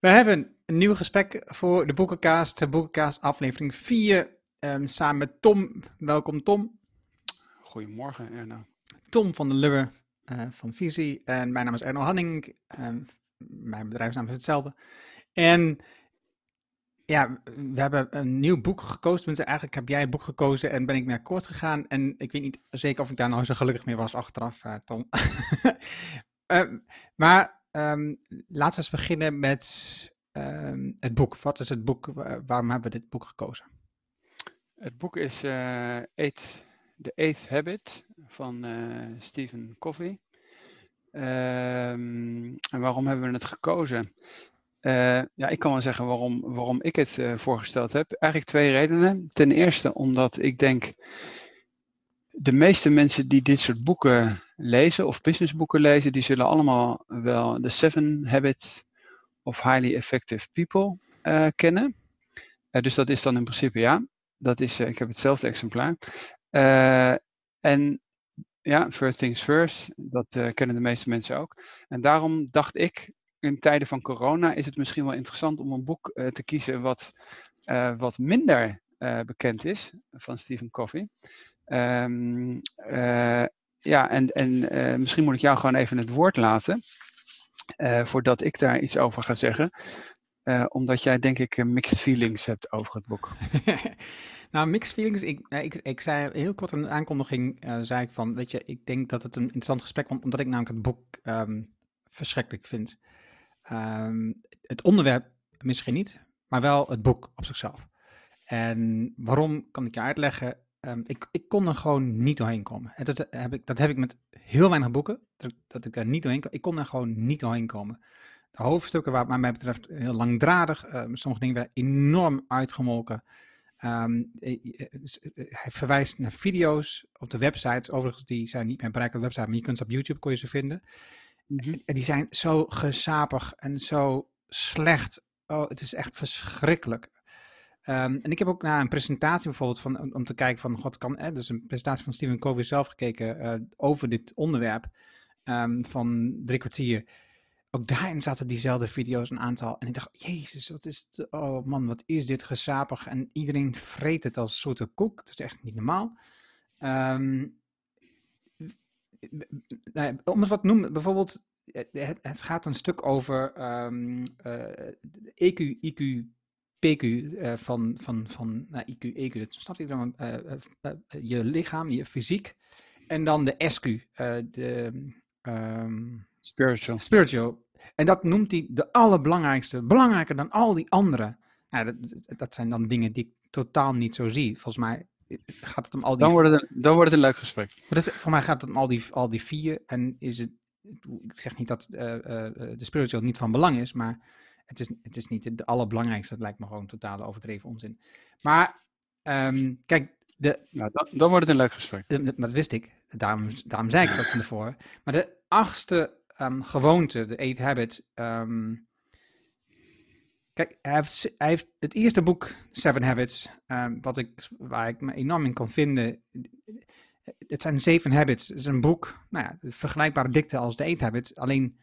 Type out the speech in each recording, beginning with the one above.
We hebben een nieuw gesprek voor de Boekenkaast, de Boekenkaast aflevering 4, ehm, samen met Tom. Welkom Tom. Goedemorgen Erno. Tom van der Lubbe uh, van Visie en mijn naam is Erno Hanning. Uh, mijn bedrijfsnaam is hetzelfde. En ja, we hebben een nieuw boek gekozen. Dus eigenlijk heb jij het boek gekozen en ben ik mee akkoord gegaan. En ik weet niet zeker of ik daar nou zo gelukkig mee was achteraf, uh, Tom. uh, maar um, laten we eens beginnen met um, het boek. Wat is het boek? Waarom hebben we dit boek gekozen? Het boek is uh, Eight, The Eighth Habit van uh, Stephen Covey. Um, en waarom hebben we het gekozen? Uh, ja, ik kan wel zeggen waarom, waarom ik het voorgesteld heb. Eigenlijk twee redenen. Ten eerste omdat ik denk, de meeste mensen die dit soort boeken lezen of businessboeken lezen, die zullen allemaal wel de Seven Habits of Highly Effective People uh, kennen. Uh, dus dat is dan in principe ja. Dat is, uh, ik heb hetzelfde exemplaar. en ja, first things first, dat kennen de meeste mensen ook. En daarom dacht ik, in tijden van corona is het misschien wel interessant om een boek te kiezen wat, wat minder bekend is van Stephen Covey. Um, ja, en, en uh, misschien moet ik jou gewoon even het woord laten, uh, voordat ik daar iets over ga zeggen. omdat jij denk ik mixed feelings hebt over het boek. nou, mixed feelings, ik, ik, ik zei heel kort de aankondiging, zei ik van, weet je, ik denk dat het een interessant gesprek wordt, omdat ik namelijk het boek um, verschrikkelijk vind. Um, het onderwerp misschien niet, maar wel het boek op zichzelf. En waarom kan ik je uitleggen? Um, ik, ik kon er gewoon niet doorheen komen. En dat heb ik, dat heb ik met heel weinig boeken, dat, dat ik er niet doorheen kon. Ik kon er gewoon niet doorheen komen. De hoofdstukken waren, wat mij betreft, heel langdradig. Uh, sommige dingen werden enorm uitgemolken. Um, hij verwijst naar video's op de websites. Overigens, die zijn niet meer op de website, maar je kunt ze op YouTube kon je ze vinden. Mm -hmm. En die zijn zo gesapig en zo slecht. Oh, het is echt verschrikkelijk. Um, en ik heb ook naar een presentatie bijvoorbeeld van, om, te kijken van, god kan, dus een presentatie van Stephen Covey zelf gekeken uh, over dit onderwerp um, van drie kwartier. Ook daarin zaten diezelfde video's een aantal. En ik dacht, jezus, wat is het, oh man, wat is dit gesapig. En iedereen vreet het als soort koek. Dat is echt niet normaal. Um, om eens wat te noemen, bijvoorbeeld, het, het gaat een stuk over um, EQ, IQ, PQ uh, van, van, van nou, IQ, EQ, dat snap je dan, uh, uh, je lichaam, je fysiek. En dan de SQ, de um, spiritual. spiritual. En dat noemt hij de allerbelangrijkste, belangrijker dan al die andere. Nou, dat, dat zijn dan dingen die ik totaal niet zo zie. Volgens mij gaat het om al die... Dan wordt het een, dan wordt het een leuk gesprek. Maar dat is, voor mij gaat het om al die, al die vier. En is het, ik zeg niet dat de spiritual niet van belang is, maar het is, het is niet het allerbelangrijkste. Het lijkt me gewoon totale overdreven onzin. Maar um, kijk, de, nou, dan, dan, wordt het een leuk gesprek. De, dat wist ik. Daarom, daarom zei ik het ook van tevoren. Maar de achtste um, gewoonte, de Eight Habits. Um, kijk, hij heeft, hij heeft, het eerste boek, Seven Habits, wat ik, waar ik me enorm in kan vinden. Het zijn Seven Habits. Het is een boek, nou ja, vergelijkbare dikte als de Eight Habits. Alleen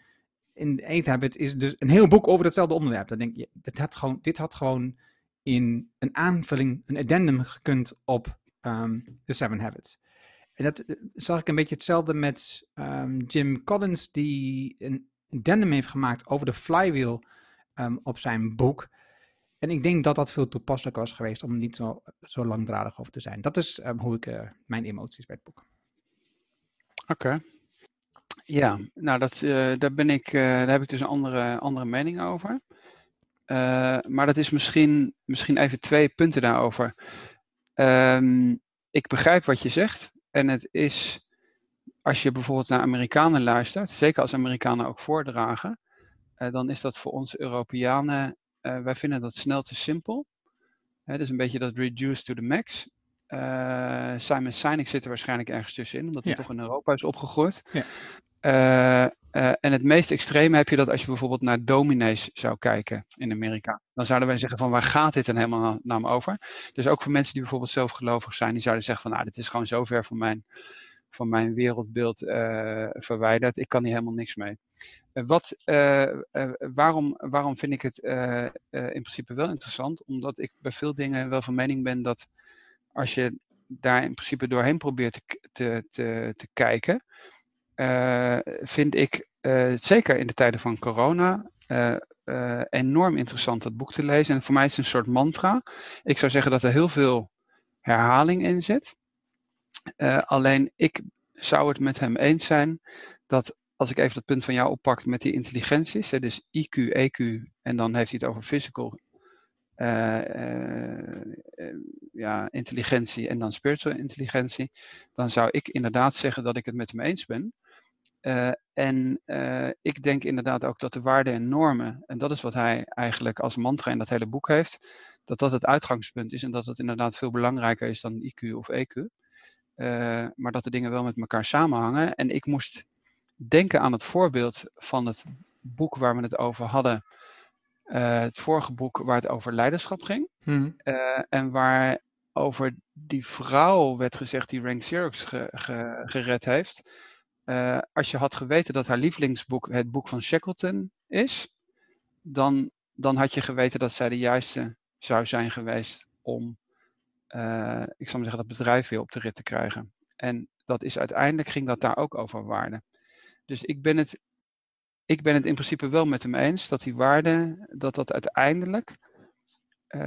in Eight Habit is dus een heel boek over hetzelfde onderwerp. Dan denk je, dit had gewoon, dit had gewoon in een aanvulling, een addendum gekund op um, The Seven Habits. En dat uh, zag ik een beetje hetzelfde met um, Jim Collins, die een addendum heeft gemaakt over de flywheel um, op zijn boek. En ik denk dat dat veel toepasselijker was geweest om niet zo, zo langdradig over te zijn. Dat is hoe ik uh, mijn emoties bij het boek. Oké. Ja, nou dat, uh, daar, ben ik, uh, daar heb ik dus een andere, andere mening over. Uh, maar dat is misschien, misschien even twee punten daarover. Um, ik begrijp wat je zegt. En het is, als je bijvoorbeeld naar Amerikanen luistert, zeker als Amerikanen ook voordragen, dan is dat voor ons Europeanen, wij vinden dat snel te simpel. Hè, dus een beetje dat reduce to the max. Uh, Simon Sinek zit er waarschijnlijk ergens tussenin, omdat hij ja. toch in Europa is opgegroeid. Ja. Uh, uh, en het meest extreme heb je dat als je bijvoorbeeld naar dominees zou kijken in Amerika. Dan zouden wij zeggen van waar gaat dit dan helemaal naar me over? Dus ook voor mensen die bijvoorbeeld zelfgelovig zijn, die zouden zeggen van nou dit is gewoon zo ver van mijn, van mijn wereldbeeld uh, verwijderd. Ik kan hier helemaal niks mee. wat, waarom, waarom vind ik het in principe wel interessant? Omdat ik bij veel dingen wel van mening ben dat als je daar in principe doorheen probeert te, te, te kijken, vind ik zeker in de tijden van corona enorm interessant dat boek te lezen. En voor mij is het een soort mantra. Ik zou zeggen dat er heel veel herhaling in zit. alleen ik zou het met hem eens zijn dat als ik even dat punt van jou oppak met die intelligenties, dus IQ, EQ en dan heeft hij het over physical ja, intelligentie en dan spiritual intelligentie, dan zou ik inderdaad zeggen dat ik het met hem eens ben. en ik denk inderdaad ook dat de waarden en normen, en dat is wat hij eigenlijk als mantra in dat hele boek heeft, dat dat het uitgangspunt is en dat het inderdaad veel belangrijker is dan IQ of EQ. Maar dat de dingen wel met elkaar samenhangen. En ik moest denken aan het voorbeeld van het boek waar we het over hadden. Uh, het vorige boek waar het over leiderschap ging. Hmm. Uh, en waar over die vrouw werd gezegd die Rank Xerox ge, ge, gered heeft. als je had geweten dat haar lievelingsboek het boek van Shackleton is, dan, dan had je geweten dat zij de juiste zou zijn geweest om ik zou maar zeggen, dat bedrijf weer op de rit te krijgen. En dat is uiteindelijk ging dat daar ook over waarde. Dus ik ben het, ik ben het in principe wel met hem eens dat die waarde, dat dat uiteindelijk uh,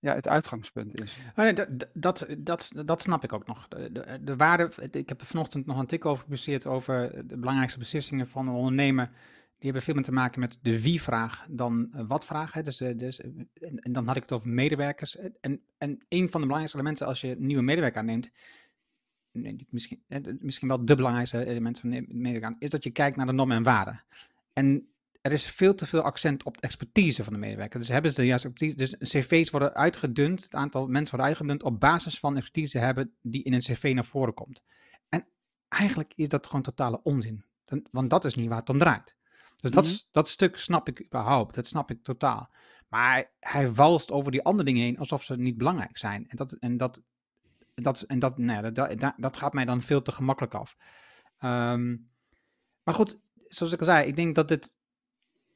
ja, het uitgangspunt is. Dat, dat, dat, dat snap ik ook nog. De, de, de, waarde, ik heb er vanochtend nog een tik over gepubliceerd over de belangrijkste beslissingen van een ondernemer die hebben veel meer te maken met de wie-vraag dan uh, wat-vraag. Dus, uh, dus, en, dan had ik het over medewerkers. En, en een van de belangrijkste elementen als je een nieuwe medewerker aanneemt, nee, misschien, misschien wel de belangrijkste element van de medewerker, is dat je kijkt naar de normen en waarden. En er is veel te veel accent op de expertise van de medewerker. Dus hebben ze de juiste expertise. Dus cv's worden uitgedund, het aantal mensen worden uitgedund op basis van expertise hebben die in een cv naar voren komt. En eigenlijk is dat gewoon totale onzin. Want dat is niet waar het om draait. Dus dat, mhm. dat stuk snap ik überhaupt. Dat snap ik totaal. Maar hij walst over die andere dingen heen alsof ze niet belangrijk zijn. En dat, en dat, dat, en dat, nee, dat, dat, dat gaat mij dan veel te gemakkelijk af. Ehm, maar goed, zoals ik al zei, ik denk dat dit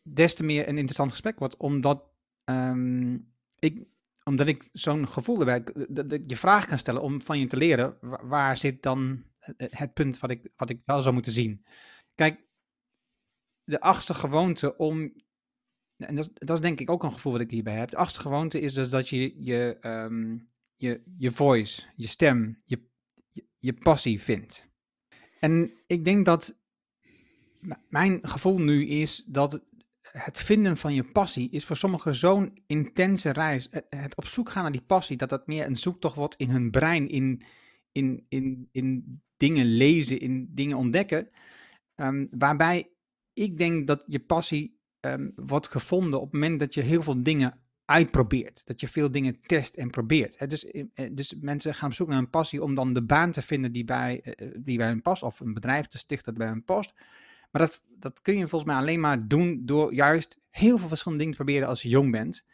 des te meer een interessant gesprek wordt, omdat, um, ik, omdat ik zo'n gevoel heb, dat ik je vraag kan stellen om van je te leren, waar, zit dan het, het punt wat ik, wat ik wel zou moeten zien. Kijk, de achtste gewoonte om. En dat, dat, is denk ik ook een gevoel wat ik hierbij heb. De achtste gewoonte is dus dat je je, ehm, je, je voice, je stem, je, je, passie vindt. En ik denk dat mijn gevoel nu is dat het vinden van je passie is voor sommigen zo'n intense reis. Het op zoek gaan naar die passie, dat dat meer een zoektocht wordt in hun brein, in, in, in, in dingen lezen, in dingen ontdekken. Um, waarbij ik denk dat je passie ehm, wordt gevonden op het moment dat je heel veel dingen uitprobeert. Dat je veel dingen test en probeert. Dus, eh, eh, dus mensen gaan op zoek naar een passie om dan de baan te vinden die bij, eh, die bij hen past. Of een bedrijf te stichten dat bij hen past. Maar dat, dat kun je volgens mij alleen maar doen door juist heel veel verschillende dingen te proberen als je jong bent.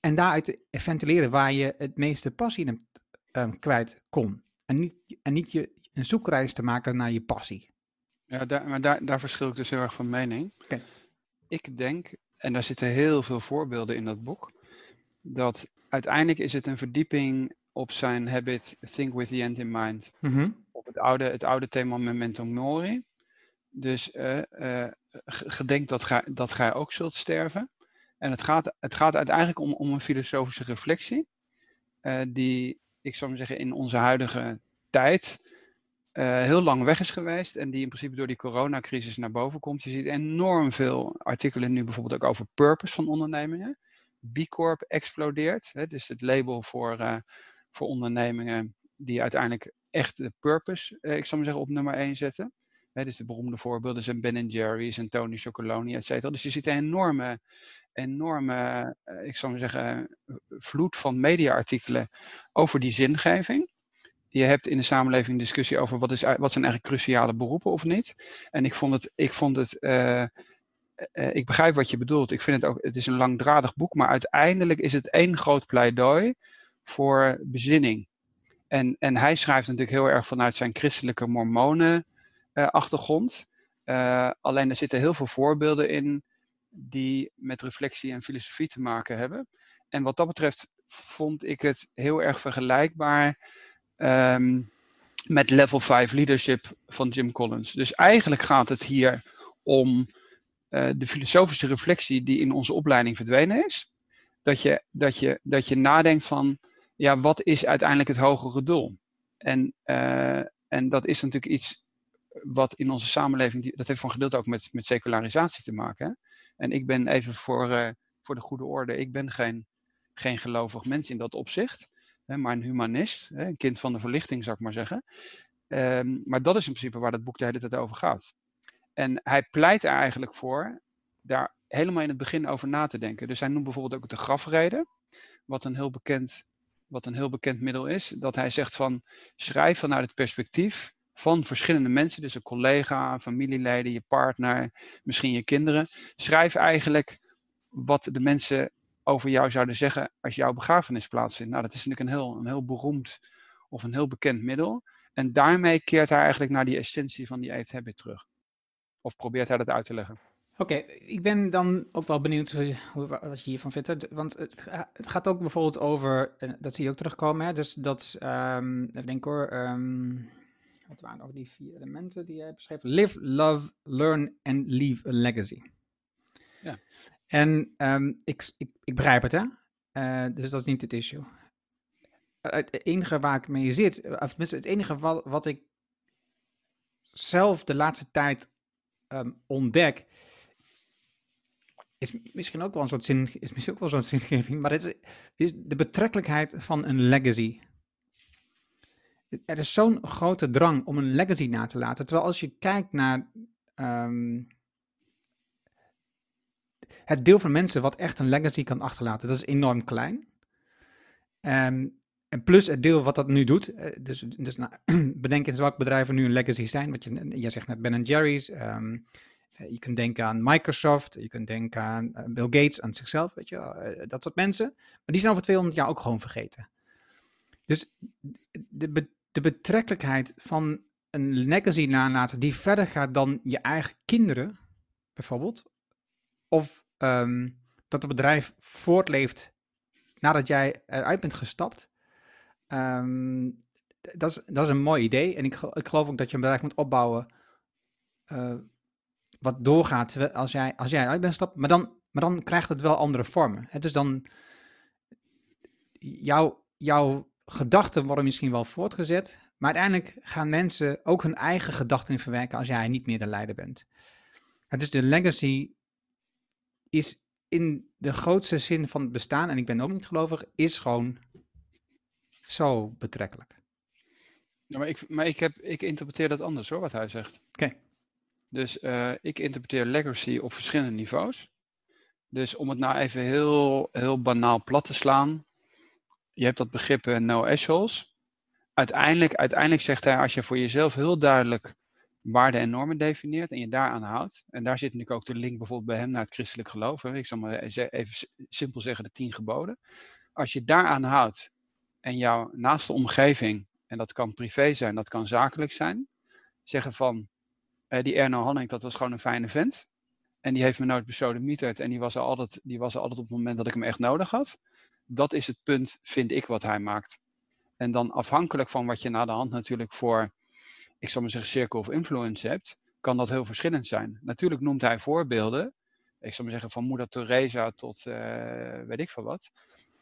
En daaruit te ventileren waar je het meeste passie in um, kwijt kon. En niet, en niet je een zoekreis te maken naar je passie. Ja, daar, maar daar, daar verschil ik dus heel erg van mening. Ik denk, en daar zitten heel veel voorbeelden in dat boek, dat uiteindelijk is het een verdieping op zijn habit Think with the End in Mind. Mm Op het oude, het oude thema Memento Mori. Dus uh, uh, gedenk dat gij, dat ook zult sterven. En het gaat, het gaat uiteindelijk om, om een filosofische reflectie, uh, die, ik zou maar zeggen, in onze huidige tijd heel lang weg is geweest en die in principe door die coronacrisis naar boven komt. Je ziet enorm veel artikelen nu bijvoorbeeld ook over purpose van ondernemingen. B Corp explodeert, hè, dus het label voor, voor ondernemingen die uiteindelijk echt de purpose, ik zou maar zeggen, op nummer 1 zetten. Dus de beroemde voorbeelden zijn Ben Jerry's en Tony Chocoloni, et cetera. Dus je ziet een enorme, enorme ik zou maar zeggen, vloed van mediaartikelen over die zingeving je hebt in de samenleving discussie over wat, is, wat zijn eigenlijk cruciale beroepen of niet. En ik vond het, ik vond het, uh, ik begrijp wat je bedoelt. Ik vind het ook, het is een langdradig boek, maar uiteindelijk is het één groot pleidooi voor bezinning. En, en hij schrijft natuurlijk heel erg vanuit zijn christelijke mormonen achtergrond. Uh, alleen er zitten heel veel voorbeelden in die met reflectie en filosofie te maken hebben. En wat dat betreft vond ik het heel erg vergelijkbaar um, met level 5 leadership van Jim Collins. Dus eigenlijk gaat het hier om uh, de filosofische reflectie die in onze opleiding verdwenen is. Dat je, dat je, dat je nadenkt van, ja, wat is uiteindelijk het hogere doel? En, en dat is natuurlijk iets wat in onze samenleving, dat heeft van gedeelte ook met, met secularisatie te maken. Hè? En ik ben even voor, uh, voor de goede orde, ik ben geen, geen gelovig mens in dat opzicht, hè, maar een humanist, hè, een kind van de verlichting zou ik maar zeggen. Um, maar dat is in principe waar het boek de hele tijd over gaat. En hij pleit er eigenlijk voor daar helemaal in het begin over na te denken. Dus hij noemt bijvoorbeeld ook de grafrede, wat een heel bekend, wat een heel bekend middel is. Dat hij zegt van schrijf vanuit het perspectief van verschillende mensen, dus een collega, familieleden, je partner, misschien je kinderen. Schrijf eigenlijk wat de mensen over jou zouden zeggen als jouw begrafenis plaatsvindt. Nou, dat is natuurlijk een heel, een heel beroemd of een heel bekend middel. En daarmee keert hij eigenlijk naar die essentie van die eight habit terug. Of probeert hij dat uit te leggen. Oké, ik ben dan ook wel benieuwd wat je hiervan vindt. Want het, het, gaat ook bijvoorbeeld over, dat zie je ook terugkomen, hè? dus dat, um, even denken hoor, um, wat waren ook die vier elementen die jij beschreef? Live, love, learn and leave a legacy. Ja. En um, ik, ik, ik begrijp het, hè? Uh, dus dat is niet het issue. Het enige waar ik mee zit, of tenminste het enige wat, wat ik zelf de laatste tijd um, ontdek, is misschien ook wel een soort zin, is misschien ook wel zo'n zingeving, maar het is, is de betrekkelijkheid van een legacy. Er is zo'n grote drang om een legacy na te laten. Terwijl als je kijkt naar um, het deel van mensen wat echt een legacy kan achterlaten, dat is enorm klein. Um, en plus het deel wat dat nu doet, eh, dus, dus nou, bedenk eens welke bedrijven nu een legacy zijn. Wat je, je zegt net Ben Jerry's, um, je kunt denken aan Microsoft, je kunt denken aan uh, Bill Gates, aan zichzelf, weet je, dat soort mensen. Maar die zijn over 200 jaar ook gewoon vergeten. Dus de, de betrekkelijkheid van een legacy nalaten die verder gaat dan je eigen kinderen, bijvoorbeeld. Of um, dat het bedrijf voortleeft nadat jij eruit bent gestapt. Um, dat, is, dat is een mooi idee. En ik, ik geloof ook dat je een bedrijf moet opbouwen uh, wat doorgaat als jij, als jij eruit bent gestapt. Maar dan, maar dan krijgt het wel andere vormen. Het is dan jouw, jouw gedachten worden misschien wel voortgezet. Maar uiteindelijk gaan mensen ook hun eigen gedachten in verwerken als jij niet meer de leider bent. Het is de legacy is in de grootste zin van het bestaan, en ik ben ook niet gelovig, is gewoon zo betrekkelijk. Ja, maar ik, maar ik, heb, ik interpreteer dat anders hoor, wat hij zegt. Oké. Dus uh, ik interpreteer legacy op verschillende niveaus. Dus om het nou even heel, heel banaal plat te slaan. Je hebt dat begrip uh, no assholes. Uiteindelijk, uiteindelijk zegt hij, als je voor jezelf heel duidelijk waarden en normen definieert en je daaraan houdt. En daar zit natuurlijk ook de link bijvoorbeeld bij hem naar het christelijk geloof. Hè. Ik zal maar even simpel zeggen de tien geboden. Als je daaraan houdt en jouw naaste omgeving, en dat kan privé zijn, dat kan zakelijk zijn, zeggen van, eh, die Erno Hanning, dat was gewoon een fijne vent. En die heeft me nooit besodemieterd en die was, er altijd, die was er altijd op het moment dat ik hem echt nodig had. Dat is het punt, vind ik, wat hij maakt. En dan afhankelijk van wat je na de hand natuurlijk voor, ik zal maar zeggen, circle of influence hebt, kan dat heel verschillend zijn. Natuurlijk noemt hij voorbeelden, ik zal maar zeggen van moeder Teresa tot uh, weet ik veel wat.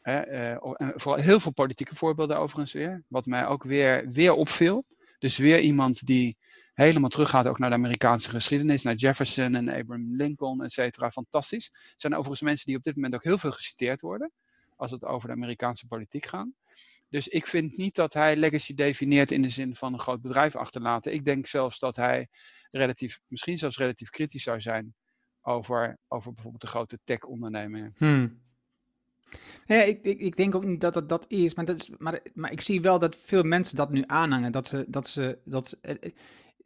Uh, vooral heel veel politieke voorbeelden overigens weer. Wat mij ook weer, weer opviel. Dus weer iemand die helemaal teruggaat ook naar de Amerikaanse geschiedenis. Naar Jefferson en Abraham Lincoln, et cetera. Fantastisch. Zijn overigens mensen die op dit moment ook heel veel geciteerd worden. Als het over de Amerikaanse politiek gaat. Dus ik vind niet dat hij legacy definieert in de zin van een groot bedrijf achterlaten. Ik denk zelfs dat hij relatief, misschien zelfs relatief kritisch zou zijn over, over bijvoorbeeld de grote tech-ondernemingen. Hmm. Ja, ik, ik, ik, denk ook niet dat het dat is, maar, dat is maar, maar ik zie wel dat veel mensen dat nu aanhangen. Dat ze, dat ze, dat eh,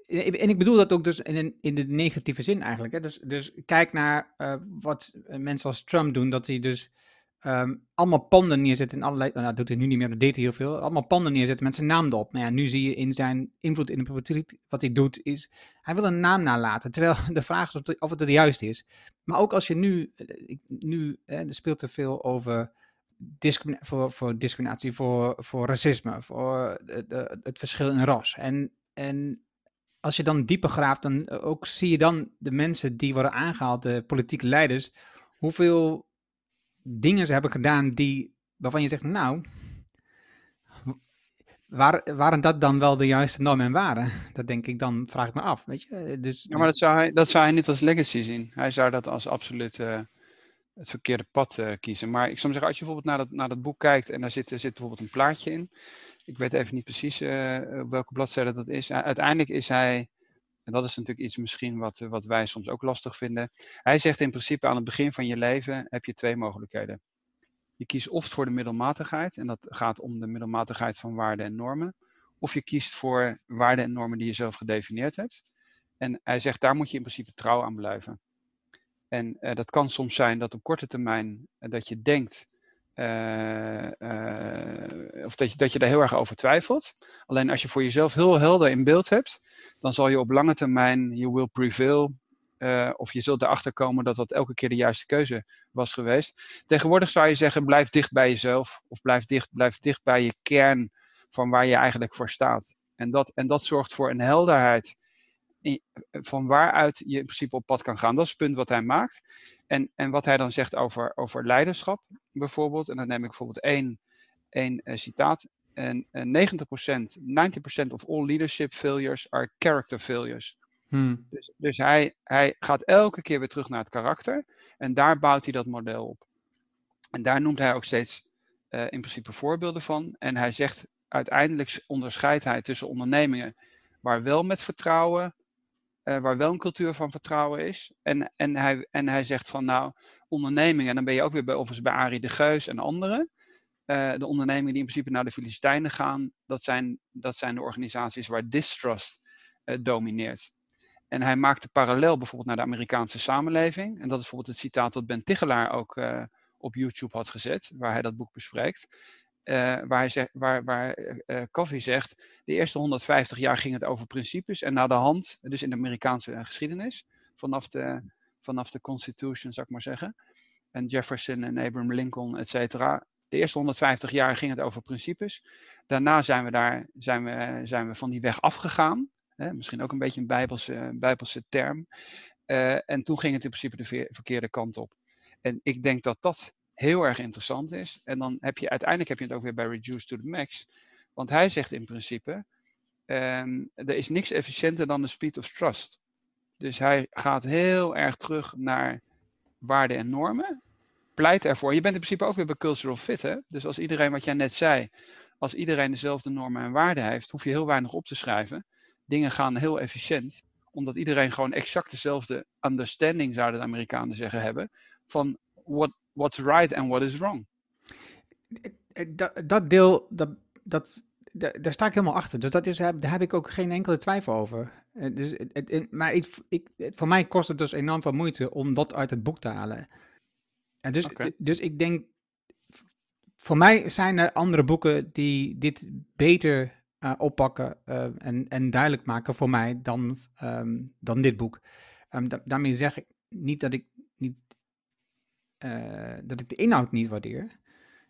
eh, en ik bedoel dat ook dus in, in de negatieve zin eigenlijk. Hè. Dus, dus kijk naar uh, wat mensen als Trump doen, dat hij dus ehm, allemaal panden neerzetten in allerlei, nou doet hij nu niet meer, dat deed hij heel veel, allemaal panden neerzetten met zijn naam erop. Maar ja, nu zie je in zijn invloed in de politiek, wat hij doet, is, hij wil een naam nalaten, terwijl de vraag is of, het, de juiste is. Maar ook als je nu, eh, nu hè, er speelt er veel over voor, voor discriminatie, voor, voor racisme, voor de, het verschil in ras. En, en als je dan dieper graaft, dan ook zie je dan de mensen die worden aangehaald, de politieke leiders, hoeveel dingen ze hebben gedaan die, waarvan je zegt, nou, waar, waren dat dan wel de juiste normen en waarden? Dat denk ik dan, vraag ik me af, weet je. Dus, ja, maar dat zou, hij, dat zou hij niet als legacy zien. Hij zou dat als absoluut uh, het verkeerde pad uh, kiezen. Maar ik zou zeggen, als je bijvoorbeeld naar dat, naar dat boek kijkt en daar zit, zit bijvoorbeeld een plaatje in. Ik weet even niet precies uh, welke bladzijde dat is. uiteindelijk is hij en dat is natuurlijk iets misschien wat, wat wij soms ook lastig vinden. Hij zegt in principe aan het begin van je leven heb je twee mogelijkheden. Je kiest of voor de middelmatigheid, en dat gaat om de middelmatigheid van waarden en normen. Of je kiest voor waarden en normen die je zelf gedefinieerd hebt. En hij zegt, daar moet je in principe trouw aan blijven. En uh, dat kan soms zijn dat op korte termijn uh, dat je denkt of dat je, dat je daar heel erg over twijfelt. Alleen als je voor jezelf heel helder in beeld hebt, dan zal je op lange termijn, you will prevail, uh, of je zult erachter komen dat dat elke keer de juiste keuze was geweest. Tegenwoordig zou je zeggen, blijf dicht bij jezelf, of blijf dicht, blijf dicht bij je kern van waar je eigenlijk voor staat. En dat, en dat zorgt voor een helderheid van waaruit je in principe op pad kan gaan. Dat is het punt wat hij maakt. En, en wat hij dan zegt over, over leiderschap bijvoorbeeld, en dan neem ik bijvoorbeeld één, één uh, citaat. En uh, 90%, 90% of all leadership failures are character failures. Hmm. Dus, dus hij, hij gaat elke keer weer terug naar het karakter en daar bouwt hij dat model op. En daar noemt hij ook steeds uh, in principe voorbeelden van. En hij zegt uiteindelijk onderscheidt hij tussen ondernemingen waar wel met vertrouwen waar wel een cultuur van vertrouwen is. En, en, hij, en hij zegt van nou, ondernemingen, en dan ben je ook weer bij, overigens bij Arie de Geus en anderen. Uh, de ondernemingen die in principe naar de Filistijnen gaan, dat zijn, dat zijn de organisaties waar distrust uh, domineert. En hij maakt de parallel bijvoorbeeld naar de Amerikaanse samenleving. En dat is bijvoorbeeld het citaat dat Ben Tichelaar ook op YouTube had gezet, waar hij dat boek bespreekt. Uh, waar, zegt, waar, waar uh, Coffee zegt, de eerste 150 jaar ging het over principes en na de hand, dus in de Amerikaanse geschiedenis, vanaf de, vanaf de Constitution, zou ik maar zeggen, en Jefferson en Abraham Lincoln, et cetera. De eerste 150 jaar ging het over principes. Daarna zijn we, daar, zijn we, zijn we van die weg afgegaan. Hè, misschien ook een beetje een bijbelse, bijbelse term. En toen ging het in principe de verkeerde kant op. En ik denk dat dat heel erg interessant is. En dan heb je uiteindelijk heb je het ook weer bij Reduce to the Max. Want hij zegt in principe, um, er is niks efficiënter dan de speed of trust. Dus hij gaat heel erg terug naar waarden en normen. Pleit ervoor. Je bent in principe ook weer bij cultural fit. Hè? Dus als iedereen, wat jij net zei, als iedereen dezelfde normen en waarden heeft, hoef je heel weinig op te schrijven. Dingen gaan heel efficiënt, omdat iedereen gewoon exact dezelfde understanding, zouden de Amerikanen zeggen, hebben. Van what, what's right and what is wrong. Dat, dat deel, dat, dat, daar sta ik helemaal achter. Dus dat is, daar heb ik ook geen enkele twijfel over. Eh, dus, het, maar ik, ik, voor mij kost het dus enorm veel moeite om dat uit het boek te halen. En dus, okay. dus ik denk, voor mij zijn er andere boeken die dit beter uh, oppakken uh, en, en duidelijk maken voor mij dan, um, dan dit boek. Um, da daarmee zeg ik niet dat ik uh, dat ik de inhoud niet waardeer.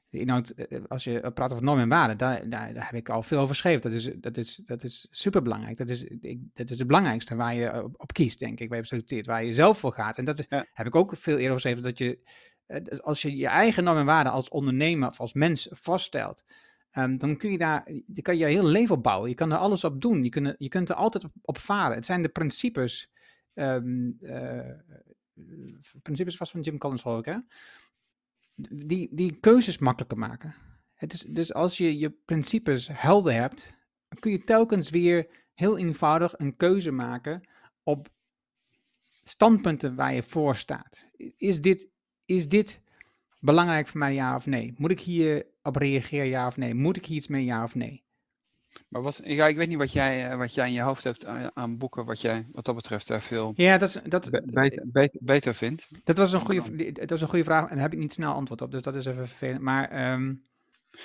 De inhoud, als je praat over normen en waarden, daar, daar, daar, heb ik al veel over geschreven. Dat is, dat is, dat is superbelangrijk. Dat is, ik, dat is het belangrijkste waar je op, op kiest, denk ik, waar je selecteert, waar je zelf voor gaat. En dat is, ja. heb ik ook veel eerder geschreven, dat je, als je je eigen normen en waarden als ondernemer of als mens vaststelt, um, dan kun je daar, je kan je heel leven op bouwen. Je kan er alles op doen. Je, kunt, je kunt er altijd op, op varen. Het zijn de principes um, uh, principes vast van Jim Collins, geloof ik, hè? Die, die keuzes makkelijker maken. Het is, dus als je je principes helder hebt, dan kun je telkens weer heel eenvoudig een keuze maken op standpunten waar je voor staat. Is dit, is dit belangrijk voor mij, ja of nee? Moet ik hier op reageren, ja of nee? Moet ik hier iets mee, ja of nee? Maar wat, ja, ik weet niet wat jij, wat jij in je hoofd hebt aan, boeken, wat jij wat dat betreft daar veel ja, dat, is, dat, beter, vindt. Dat was, een goede, dat was een goede vraag en daar heb ik niet snel antwoord op, dus dat is even vervelend. Maar, um...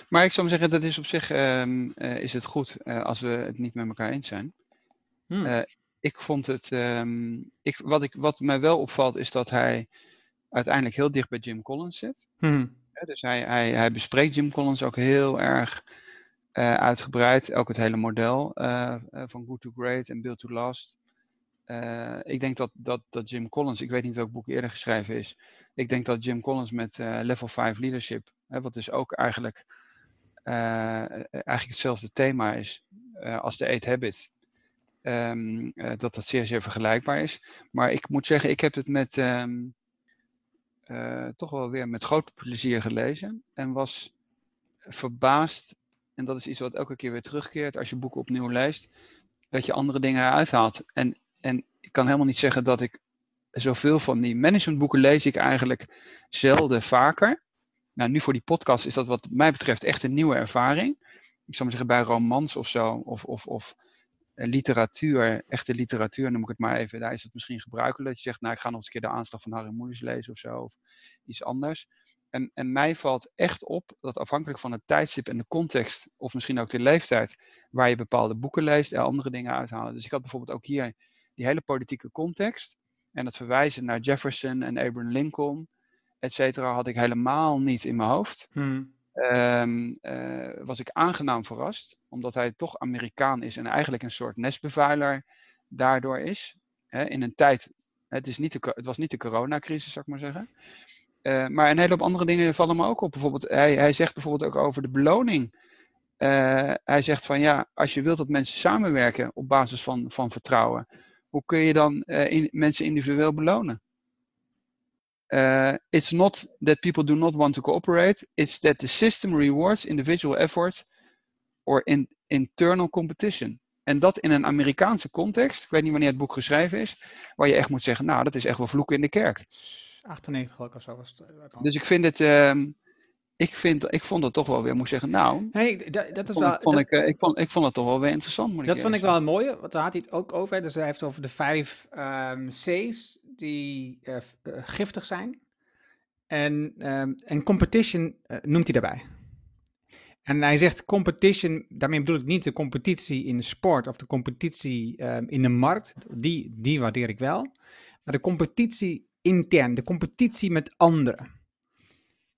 maar ik zou zeggen, dat is op zich um, uh, is het goed uh, als we het niet met elkaar eens zijn. Hmm. Uh, ik vond het, um, ik, wat, ik, wat mij wel opvalt is dat hij uiteindelijk heel dicht bij Jim Collins zit. Hmm. Dus hij, hij, hij bespreekt Jim Collins ook heel erg uh, uitgebreid. Ook het hele model uh, van Good to Great en Build to Last. ik denk dat, dat, dat Jim Collins, ik weet niet welk boek eerder geschreven is. Ik denk dat Jim Collins met Level 5 Leadership, hè, wat dus ook eigenlijk, eigenlijk hetzelfde thema is als de Eight Habit. Um, dat dat zeer, zeer vergelijkbaar is. Maar ik moet zeggen, ik heb het met uh, toch wel weer met groot plezier gelezen. En was verbaasd, en dat is iets wat elke keer weer terugkeert als je boeken opnieuw leest, dat je andere dingen eruit haalt. En, en ik kan helemaal niet zeggen dat ik zoveel van die managementboeken lees ik eigenlijk zelden vaker. Nou, nu voor die podcast is dat wat mij betreft echt een nieuwe ervaring. Ik zou maar zeggen bij romans of zo, of, of, of literatuur, echte literatuur, noem ik het maar even, daar is het misschien gebruikelijk dat je zegt, nou ik ga nog eens een keer de aanslag van Harry Moelis lezen of zo, of iets anders. En, en mij valt echt op dat afhankelijk van het tijdstip en de context, of misschien ook de leeftijd, waar je bepaalde boeken leest, er andere dingen uithalen. Dus ik had bijvoorbeeld ook hier die hele politieke context en het verwijzen naar Jefferson en Abraham Lincoln, et cetera, had ik helemaal niet in mijn hoofd. Hmm. Um, uh, was ik aangenaam verrast, omdat hij toch Amerikaan is en eigenlijk een soort nestbevuiler daardoor is. Hè, in een tijd, het, is niet de, het was niet de coronacrisis, zou ik maar zeggen. Uh, maar een hele hoop andere dingen vallen me ook op. Bijvoorbeeld, hij, hij zegt bijvoorbeeld ook over de beloning. Uh, hij zegt van ja, als je wilt dat mensen samenwerken op basis van, van vertrouwen, hoe kun je dan in, mensen individueel belonen? It's not that people do not want to cooperate, it's that the system rewards individual effort or in, internal competition. En dat in een Amerikaanse context, ik weet niet wanneer het boek geschreven is, waar je echt moet zeggen, nou, dat is echt wel vloeken in de kerk. 98 ook of zo was het. Eh, dus ik vind het, uh, ik, vind, ik vond het toch wel weer, moet zeggen, nou, hey, dat, dat is vond, wel, vond ik, uh, ik, vond, ik vond het toch wel weer interessant. Moet dat ik vond ik wel een mooie, want daar had hij het ook over. Dus hij heeft over de vijf um, C's die uh, giftig zijn. En, um, en competition uh, noemt hij daarbij. En hij zegt competition, daarmee bedoel ik niet de competitie in de sport of de competitie um, in de markt, die, die waardeer ik wel. Maar de competitie intern, de competitie met anderen.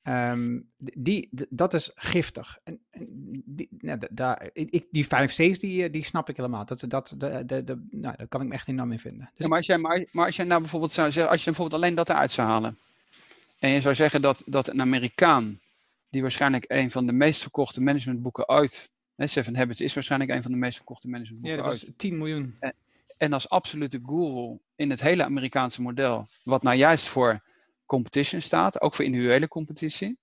Um, die, dat is giftig. En, en die, nou, daar, ik, die vijf C's, die, die snap ik helemaal. Dat, dat, de, de, de, nou, daar kan ik me echt enorm in vinden. Dus ja, maar, als jij, maar, maar als jij nou bijvoorbeeld zou zeggen, als je bijvoorbeeld alleen dat eruit zou halen. En je zou zeggen dat, dat een Amerikaan, die waarschijnlijk een van de meest verkochte managementboeken ooit, hè, Seven Habits is waarschijnlijk een van de meest verkochte managementboeken ja, dat ooit. 10 miljoen. En, en, als absolute guru in het hele Amerikaanse model, wat nou juist voor competition staat, ook voor individuele competitie,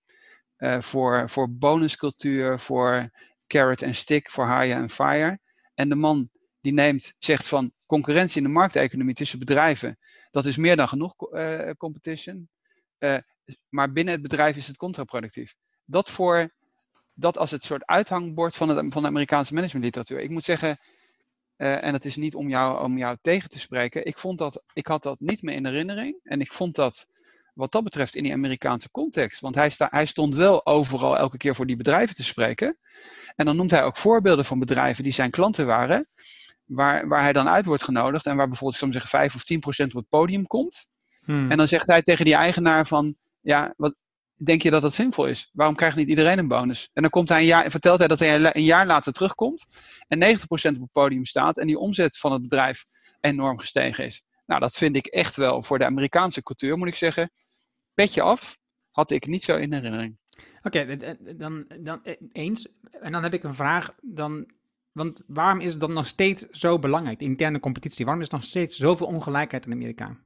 uh, voor, voor bonuscultuur, voor carrot en stick, voor hire en fire. En de man die neemt, zegt van concurrentie in de markteconomie tussen bedrijven, dat is meer dan genoeg uh, competition. Uh, maar binnen het bedrijf is het contraproductief. Dat, voor, dat als het soort uithangbord van, het, van de Amerikaanse managementliteratuur. Ik moet zeggen, uh, en dat is niet om jou, om jou tegen te spreken, ik, vond dat, ik had dat niet meer in herinnering. En ik vond dat wat dat betreft in die Amerikaanse context. Want hij, sta, hij stond wel overal elke keer voor die bedrijven te spreken. En dan noemt hij ook voorbeelden van bedrijven die zijn klanten waren. Waar, waar hij dan uit wordt genodigd en waar bijvoorbeeld, zou zeggen, 5 of 10 procent op het podium komt. Hmm. En dan zegt hij tegen die eigenaar van, ja, wat, denk je dat dat zinvol is? Waarom krijgt niet iedereen een bonus? En dan komt hij een jaar, vertelt hij dat hij een jaar later terugkomt en 90% op het podium staat en die omzet van het bedrijf enorm gestegen is. Nou, dat vind ik echt wel voor de Amerikaanse cultuur, moet ik zeggen. Petje af, had ik niet zo in herinnering. Oké, dan, dan eh, eens. En dan heb ik een vraag. Dan, want waarom is het dan nog steeds zo belangrijk, de interne competitie? Waarom is er nog steeds zoveel ongelijkheid in Amerika?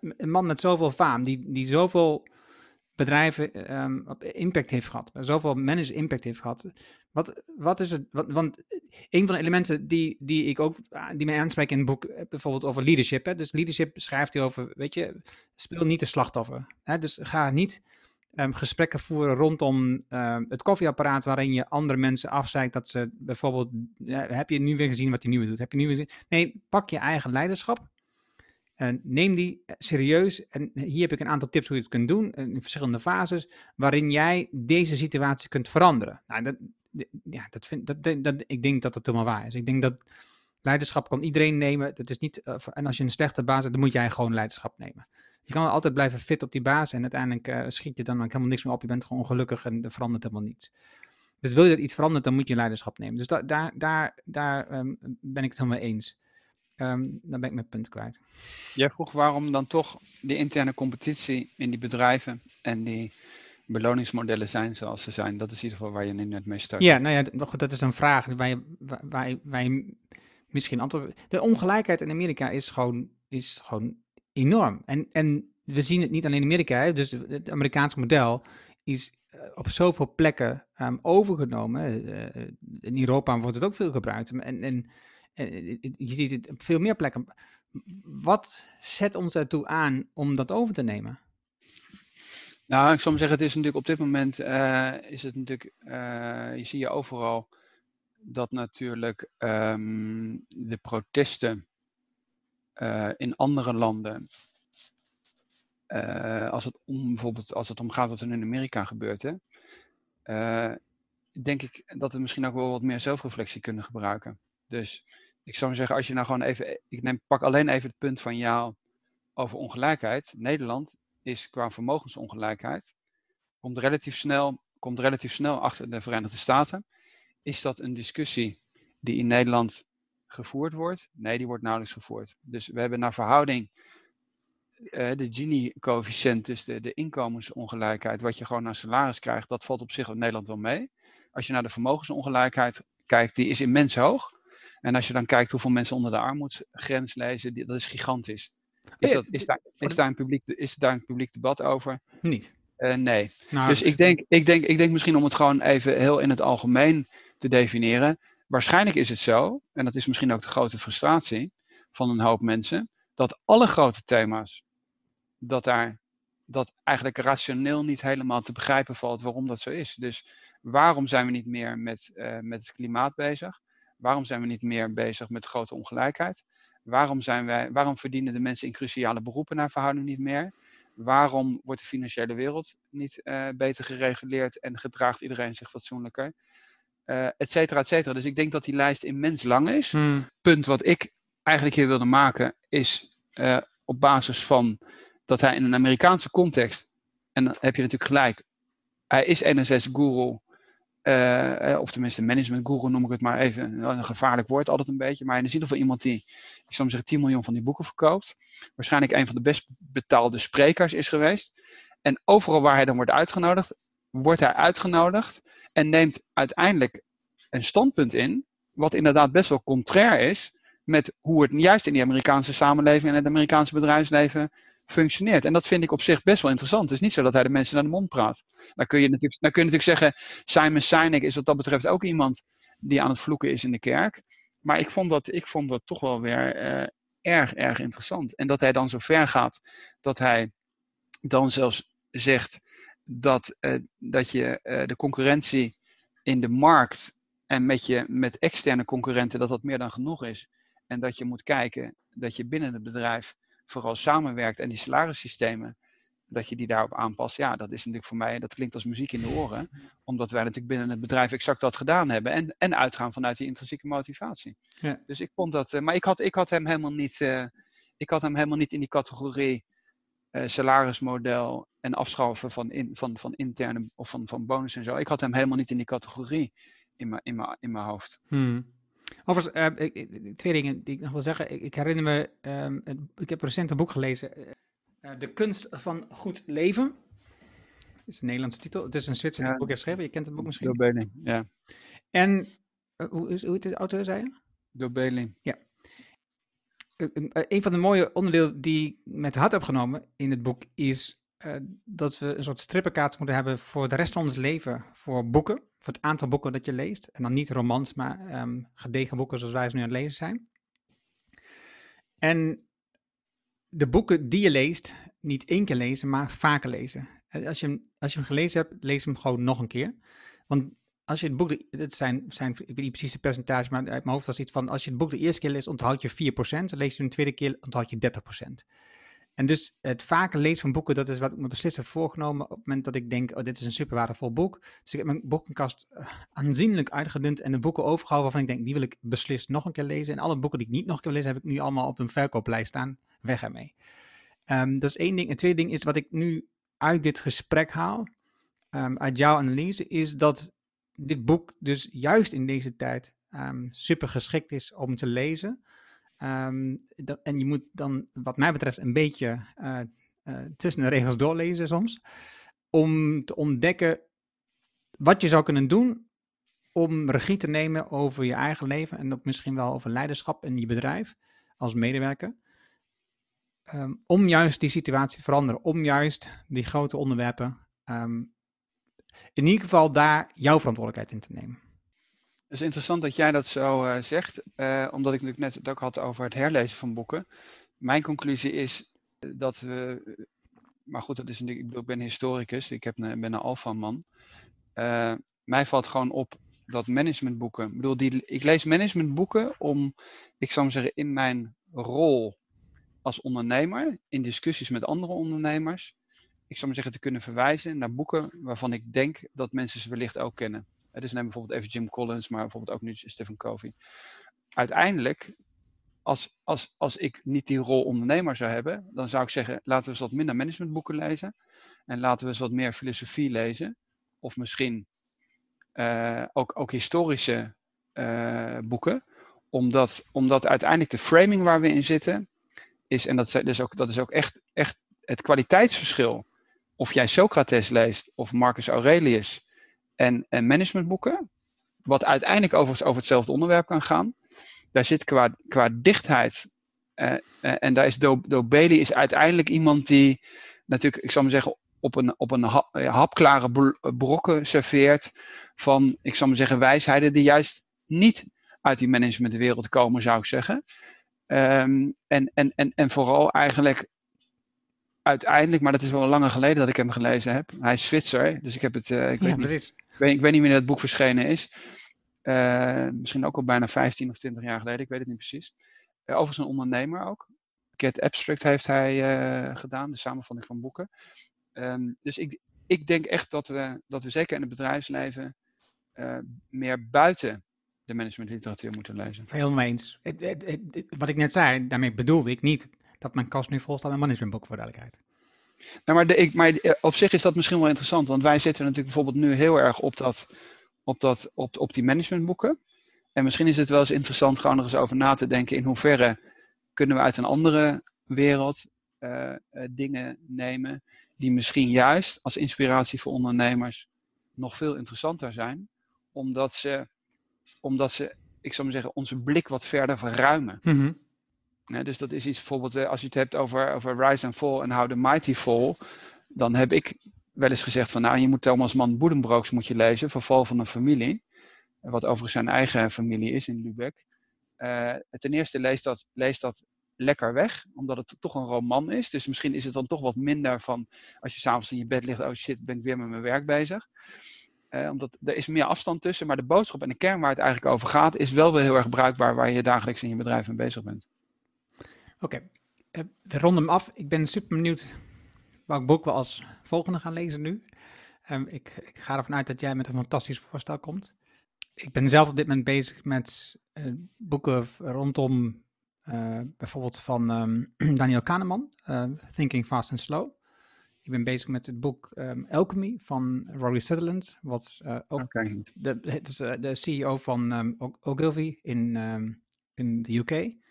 Een man met zoveel faam, die, die zoveel bedrijven um, impact heeft gehad, zoveel managers impact heeft gehad. Wat, wat is het? Want een van de elementen die, die ik ook, die mij aanspreekt in het boek, eh, bijvoorbeeld over leadership. Hè? Dus leadership schrijft hij over, weet je, speel niet de slachtoffer. Hè? Dus ga niet ehm, gesprekken voeren rondom ehm, het koffieapparaat, waarin je andere mensen afzeikt dat ze bijvoorbeeld, heb je nu weer gezien wat die nieuwe doet? Heb je nu weer gezien? Nee, pak je eigen leiderschap. En neem die serieus. En hier heb ik een aantal tips hoe je het kunt doen in verschillende fases, waarin jij deze situatie kunt veranderen. Nou, dat, ja, dat vind, dat, ik denk dat dat helemaal waar is. Ik denk dat leiderschap kan iedereen nemen. Dat is niet, uh, en als je een slechte baas hebt, dan moet jij gewoon leiderschap nemen. Je kan altijd blijven fit op die baas en uiteindelijk uh, schiet je dan helemaal niks meer op. Je bent gewoon ongelukkig en er verandert helemaal niets. Dus wil je dat iets verandert, dan moet je leiderschap nemen. Dus da daar, daar, daar um, ben ik het helemaal eens. Um, dan ben ik mijn punt kwijt. Jij vroeg waarom dan toch die interne competitie in die bedrijven en die beloningsmodellen zijn zoals ze zijn. Dat is in ieder geval waar je nu net mee start. Ja, nou ja, dat is een vraag waar je, waar, je, waar je misschien antwoord... De ongelijkheid in Amerika is gewoon, is gewoon enorm. En, en we zien het niet alleen in Amerika, hè? dus het Amerikaanse model is eh, op zoveel plekken um, overgenomen. Uh, in Europa wordt het ook veel gebruikt. En, en je ziet het op veel meer plekken. Wat zet ons ertoe aan om dat over te nemen? Nou, ik zou maar zeggen, het is natuurlijk op dit moment, uh, is het natuurlijk, je zie je overal dat natuurlijk um, de protesten in andere landen, als het om bijvoorbeeld als het om gaat wat er in Amerika gebeurt, hè, denk ik dat we misschien ook wel wat meer zelfreflectie kunnen gebruiken. Dus ik zou zeggen, als je nou gewoon even, ik neem, pak alleen even het punt van jou over ongelijkheid. Nederland is qua vermogensongelijkheid, komt relatief snel, komt relatief snel achter de Verenigde Staten. Is dat een discussie die in Nederland gevoerd wordt? Nee, die wordt nauwelijks gevoerd. Dus we hebben naar verhouding uh, de Gini-coëfficiënt, dus de, inkomensongelijkheid, wat je gewoon naar salaris krijgt, dat valt op zich in Nederland wel mee. Als je naar de vermogensongelijkheid kijkt, die is immens hoog. En als je dan kijkt hoeveel mensen onder de armoedsgrens lezen, dat is gigantisch. Is, dat, is, daar, is, daar een publiek, is daar een publiek debat over? Niet. Uh, nee. Nou, dus ik denk, ik, denk, ik denk misschien om het gewoon even heel in het algemeen te definiëren. Waarschijnlijk is het zo, en dat is misschien ook de grote frustratie van een hoop mensen, dat alle grote thema's, dat daar dat eigenlijk rationeel niet helemaal te begrijpen valt waarom dat zo is. Dus waarom zijn we niet meer met, uh, met het klimaat bezig? Waarom zijn we niet meer bezig met grote ongelijkheid? Waarom, zijn wij, waarom verdienen de mensen in cruciale beroepen naar verhouding niet meer? Waarom wordt de financiële wereld niet uh, beter gereguleerd en gedraagt iedereen zich fatsoenlijker? Uh, et cetera, et cetera. Dus ik denk dat die lijst immens lang is. Hmm. Punt wat ik eigenlijk hier wilde maken is uh, op basis van dat hij in een Amerikaanse context, en dan heb je natuurlijk gelijk, hij is NSS-guru, uh, of tenminste management guru noem ik het maar even. Een gevaarlijk woord altijd een beetje. Maar in ieder geval iemand die, ik zou zeggen, 10 miljoen van die boeken verkoopt. Waarschijnlijk een van de best betaalde sprekers is geweest. En overal waar hij dan wordt uitgenodigd, wordt hij uitgenodigd. En neemt uiteindelijk een standpunt in. Wat inderdaad best wel contrair is met hoe het juist in die Amerikaanse samenleving en het Amerikaanse bedrijfsleven functioneert. En dat vind ik op zich best wel interessant. Het is niet zo dat hij de mensen naar de mond praat. Dan kun je natuurlijk, dan kun je natuurlijk zeggen, Simon Sinek is wat dat betreft ook iemand die aan het vloeken is in de kerk. Maar ik vond dat, ik vond dat toch wel weer uh, erg, erg interessant. En dat hij dan zo ver gaat dat hij dan zelfs zegt dat, uh, dat je uh, de concurrentie in de markt en met, je, met externe concurrenten, dat dat meer dan genoeg is. En dat je moet kijken dat je binnen het bedrijf vooral samenwerkt en die salarissystemen, dat je die daarop aanpast. Ja, dat is natuurlijk voor mij, dat klinkt als muziek in de oren. Omdat wij natuurlijk binnen het bedrijf exact dat gedaan hebben. En, en uitgaan vanuit die intrinsieke motivatie. Ja. Dus ik vond dat, uh, maar ik had, ik had hem helemaal niet, uh, ik had hem helemaal niet in die categorie uh, salarismodel en afschaffen van, in, van, van interne of van, van bonus en zo. Ik had hem helemaal niet in die categorie in mijn, in mijn, in mijn hoofd. Hmm. Overigens, uh, twee dingen die ik nog wil zeggen. Ik, ik herinner me, um, ik heb recent een boek gelezen. Uh, de kunst van goed leven. Dat is een Nederlandse titel. Het is een Zwitser die het boek heeft geschreven. Je kent het boek misschien. Door Beling, ja. En, uh, hoe, is, hoe heet de auteur, zei je? Door Beling. Ja. een van de mooie onderdelen die ik met hart heb genomen in het boek is dat we een soort strippenkaart moeten hebben voor de rest van ons leven voor boeken voor het aantal boeken dat je leest. En dan niet romans, maar um, gedegen boeken zoals wij ze nu aan het lezen zijn. En de boeken die je leest, niet één keer lezen, maar vaker lezen. als je, hem, als je hem gelezen hebt, lees hem gewoon nog een keer. Want als je het boek, het zijn, zijn, ik weet niet precies de percentage, maar uit mijn hoofd was iets van, als je het boek de eerste keer leest, onthoud je 4%, lees je hem de tweede keer, onthoud je 30%. En dus het vaker lezen van boeken, dat is wat ik me beslist heb voorgenomen op het moment dat ik denk, oh, dit is een super waardevol boek. Dus ik heb mijn boekenkast eh, aanzienlijk uitgedund en de boeken overgehouden waarvan ik denk, die wil ik beslist nog een keer lezen. En alle boeken die ik niet nog een keer lezen, heb ik nu allemaal op een verkooplijst staan. Weg ermee. Um, dat is één ding. En tweede ding is wat ik nu uit dit gesprek haal, um, uit jouw analyse, is dat dit boek dus juist in deze tijd um, super geschikt is om te lezen. Dat, en je moet dan, wat mij betreft, een beetje uh, uh, tussen de regels doorlezen soms. Om te ontdekken wat je zou kunnen doen om regie te nemen over je eigen leven. En ook misschien wel over leiderschap in je bedrijf als medewerker. Um, om juist die situatie te veranderen. Om juist die grote onderwerpen um, in ieder geval daar jouw verantwoordelijkheid in te nemen. Het is interessant dat jij dat zo uh, zegt, uh, omdat ik natuurlijk net het ook had over het herlezen van boeken. Mijn conclusie is dat we, maar goed, dat is natuurlijk, ik, bedoel, ik ben historicus, ik heb, ben een alfaman. Mij valt gewoon op dat managementboeken, ik bedoel, die, ik lees managementboeken om, ik zou maar zeggen, in mijn rol als ondernemer, in discussies met andere ondernemers, ik zou maar zeggen, te kunnen verwijzen naar boeken waarvan ik denk dat mensen ze wellicht ook kennen. Dus neem bijvoorbeeld even Jim Collins, maar bijvoorbeeld ook nu Stephen Covey. Uiteindelijk, als, als, als ik niet die rol ondernemer zou hebben, dan zou ik zeggen, laten we eens wat minder managementboeken lezen. En laten we eens wat meer filosofie lezen. Of misschien uh, ook, ook historische uh, boeken. Omdat, omdat uiteindelijk de framing waar we in zitten, is, en dat, dus ook, dat is ook echt, echt het kwaliteitsverschil of jij Socrates leest of Marcus Aurelius en, en managementboeken, wat uiteindelijk overigens over hetzelfde onderwerp kan gaan, daar zit qua, qua dichtheid, uh, uh, en daar is Do, Do Bailey is uiteindelijk iemand die natuurlijk, ik zal maar zeggen, op een, op een hap, hapklare brokken serveert van, ik zal maar zeggen, wijsheden die juist niet uit die managementwereld komen, zou ik zeggen. Um, en, en, en, en vooral eigenlijk uiteindelijk, maar dat is wel langer geleden dat ik hem gelezen heb. Hij is Zwitser, dus ik heb het. Uh, ik, ja, weet niet, ik weet niet wanneer het boek verschenen is. Uh, misschien ook al bijna 15 of 20 jaar geleden, ik weet het niet precies. Uh, overigens een ondernemer ook. Get Abstract heeft hij gedaan, de samenvatting van boeken. Um, dus ik, ik denk echt dat we, dat we zeker in het bedrijfsleven meer buiten de managementliteratuur moeten lezen. Eens. Het, het, het, wat ik net zei, daarmee bedoelde ik niet dat mijn kast nu vol staat met managementboeken, voor duidelijkheid. Nou, maar, ik, maar eh, op zich is dat misschien wel interessant, want wij zitten natuurlijk bijvoorbeeld nu heel erg op, dat, op, dat, op, op die managementboeken. En misschien is het wel eens interessant gewoon nog eens over na te denken in hoeverre kunnen we uit een andere wereld uh, uh, dingen nemen die misschien juist als inspiratie voor ondernemers nog veel interessanter zijn, omdat ze, omdat ze ik zou maar zeggen, onze blik wat verder verruimen. -hmm. Dus dat is iets bijvoorbeeld, eh, als je het hebt over, over Rise and Fall en How the Mighty Fall, dan heb ik wel eens gezegd van nou, je moet Thomas Mann Boedenbrooks moet je lezen, Verval van een familie, wat overigens zijn eigen familie is in Lübeck. Uh, ten eerste leest dat, leest dat lekker weg, omdat het toch een roman is. Dus misschien is het dan toch wat minder van als je s'avonds in je bed ligt, oh shit, ben ik weer met mijn werk bezig. Uh, omdat er is meer afstand tussen, maar de boodschap en de kern waar het eigenlijk over gaat, is wel weer heel erg bruikbaar waar je dagelijks in je bedrijf mee bezig bent. Oké, okay. uh, we ronden hem af. Ik ben super benieuwd welk boek we als volgende gaan lezen nu. Um, ik, ik, ga ervan uit dat jij met een fantastisch voorstel komt. Ik ben zelf op dit moment bezig met uh, boeken rondom uh, bijvoorbeeld van um, Daniel Kahneman, Thinking Fast and Slow. Ik ben bezig met het boek um, Alchemy van Rory Sutherland, wat ook okay. de, de CEO van Ogilvy in, in de UK.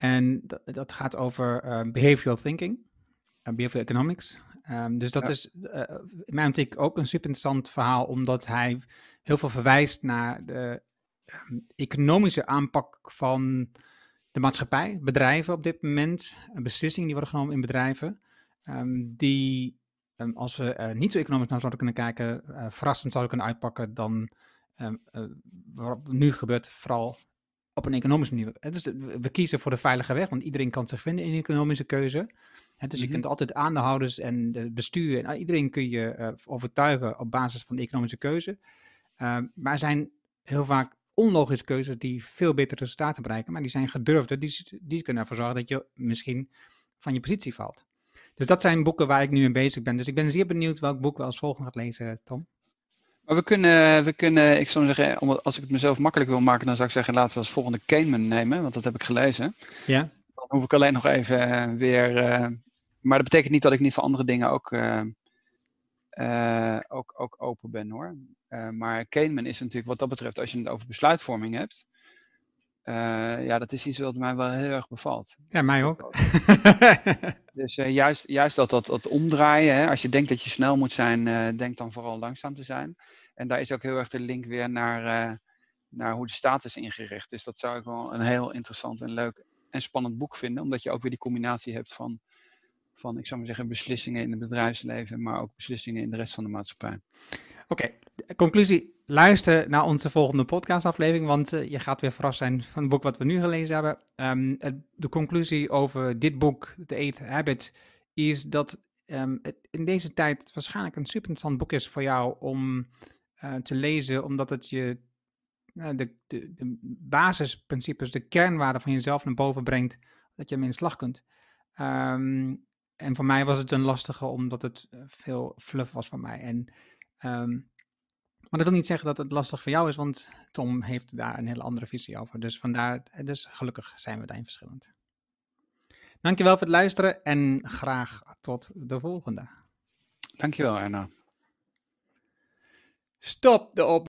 En dat, dat gaat over uh, behavioral thinking, uh, behavioral economics. Um, dus dat ja. is uh, in mijn optiek ook een super interessant verhaal, omdat hij heel veel verwijst naar de um, economische aanpak van de maatschappij, bedrijven op dit moment, beslissingen die worden genomen in bedrijven, um, die als we niet zo economisch naar zouden kunnen kijken, verrassend zouden kunnen uitpakken dan wat nu gebeurt, vooral op een economische manier. Dus we kiezen voor de veilige weg, want iedereen kan zich vinden in een economische keuze. dus je Mhm. kunt altijd aandeelhouders en de bestuur en uh, iedereen kun je uh, overtuigen op basis van de economische keuze. Uh, maar er zijn heel vaak onlogische keuzes die veel betere resultaten bereiken, maar die zijn gedurfde, die, die kunnen ervoor zorgen dat je misschien van je positie valt. Dus dat zijn boeken waar ik nu mee bezig ben. Dus ik ben zeer benieuwd welk boek we als volgende gaat lezen, Tom. Maar we kunnen, we kunnen, ik zou zeggen, als ik het mezelf makkelijk wil maken, dan zou ik zeggen, laten we als volgende Kahneman nemen, want dat heb ik gelezen. Ja. Dan hoef ik alleen nog even weer, uh, maar dat betekent niet dat ik niet voor andere dingen ook, uh, uh, ook, ook open ben hoor. Maar Kahneman is natuurlijk wat dat betreft, als je het over besluitvorming hebt, ja, dat is iets wat mij wel heel erg bevalt. Ja, mij ook. dus juist, juist dat, dat, dat omdraaien, hè, als je denkt dat je snel moet zijn, denk dan vooral langzaam te zijn. En daar is ook heel erg de link weer naar, naar hoe de staat is ingericht. Dus dat zou ik wel een heel interessant en leuk en spannend boek vinden, omdat je ook weer die combinatie hebt van, van ik zou maar zeggen, beslissingen in het bedrijfsleven, maar ook beslissingen in de rest van de maatschappij. Oké, conclusie. Luister naar onze volgende podcastaflevering, want uh, je gaat weer verrast zijn van het boek wat we nu gelezen hebben. Het, de conclusie over dit boek, The Eighth Habit, is dat um, het in deze tijd waarschijnlijk een super interessant boek is voor jou om uh, te lezen, omdat het je uh, de, de, basisprincipes, de kernwaarden van jezelf naar boven brengt, dat je ermee in slag kunt. Um, en voor mij was het een lastige, omdat het eh, veel fluff was voor mij. En Um, maar dat wil niet zeggen dat het lastig voor jou is, want Tom heeft daar een hele andere visie over. Dus vandaar, dus gelukkig zijn we daarin verschillend. Dankjewel voor het luisteren en graag tot de volgende. Dankjewel, Erna. Stop de.